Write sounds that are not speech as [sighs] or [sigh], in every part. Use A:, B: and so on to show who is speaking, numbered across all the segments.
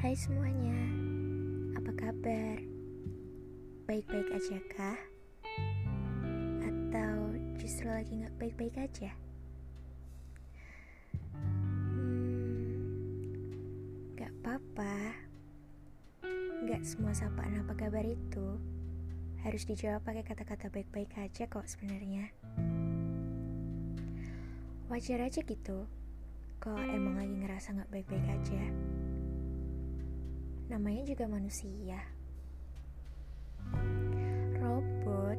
A: Hai semuanya, apa kabar? Baik-baik aja kah? Atau justru lagi gak baik-baik aja? Hmm, gak apa-apa Gak semua sapaan apa kabar itu Harus dijawab pakai kata-kata baik-baik aja kok sebenarnya. Wajar aja gitu Kalau emang lagi ngerasa gak baik-baik aja namanya juga manusia. Robot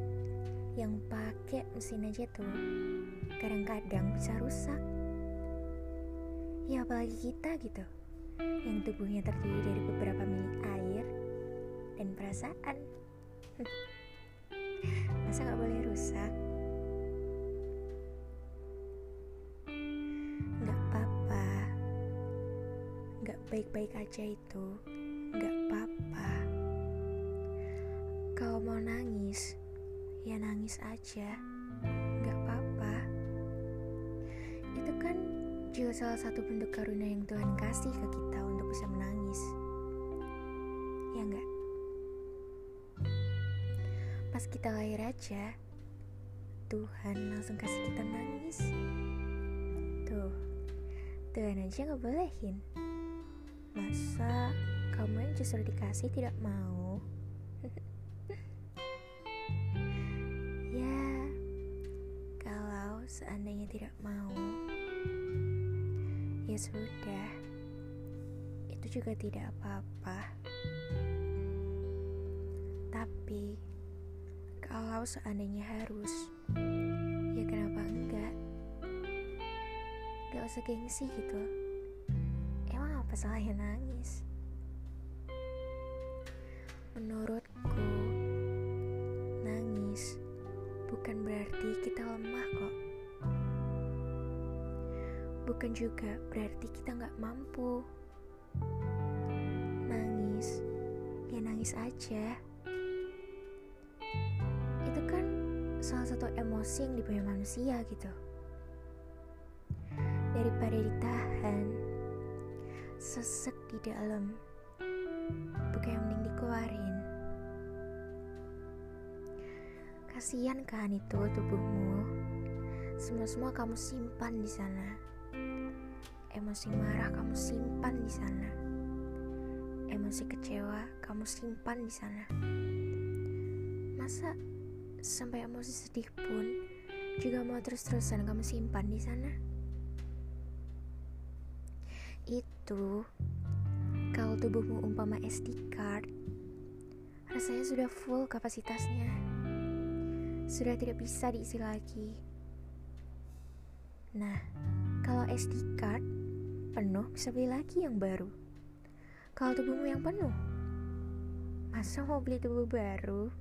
A: yang pakai mesin aja tuh kadang-kadang bisa rusak. Ya apalagi kita gitu, yang tubuhnya terdiri dari beberapa mili air dan perasaan. [laughs] Masa gak boleh rusak? Gak apa-apa, gak baik-baik aja itu. Gak apa-apa. Kalau mau nangis, ya nangis aja. Gak apa-apa. Itu kan juga salah satu bentuk karunia yang Tuhan kasih ke kita untuk bisa menangis. Ya enggak? Pas kita lahir aja, Tuhan langsung kasih kita nangis. Tuh, Tuhan aja nggak bolehin. Masa kamu yang justru dikasih tidak mau. [laughs] ya, kalau seandainya tidak mau, ya sudah. Itu juga tidak apa-apa. Tapi, kalau seandainya harus, ya kenapa enggak? Gak usah gengsi gitu. Emang apa salahnya nangis? Menurutku, nangis bukan berarti kita lemah kok. Bukan juga berarti kita nggak mampu. Nangis, ya nangis aja. Itu kan salah satu emosi yang dipunya manusia gitu. Daripada ditahan, sesek di dalam bukan yang kasihan kan itu tubuhmu. Semua-semua kamu simpan di sana. Emosi marah kamu simpan di sana. Emosi kecewa kamu simpan di sana. Masa sampai emosi sedih pun juga mau terus-terusan kamu simpan di sana? Itu kalau tubuhmu umpama SD card, rasanya sudah full kapasitasnya. Sudah tidak bisa diisi lagi. Nah, kalau SD card penuh bisa beli lagi yang baru. Kalau tubuhmu yang penuh, masa mau beli tubuh baru?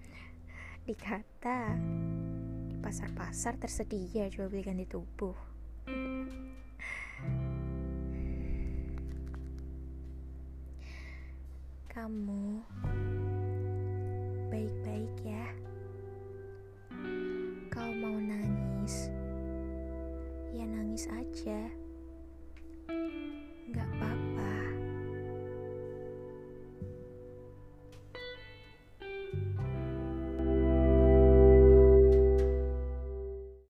A: [laughs] Dikata di pasar-pasar tersedia jual beli ganti tubuh. [sighs] kamu baik-baik ya. Kalau mau nangis, ya nangis aja.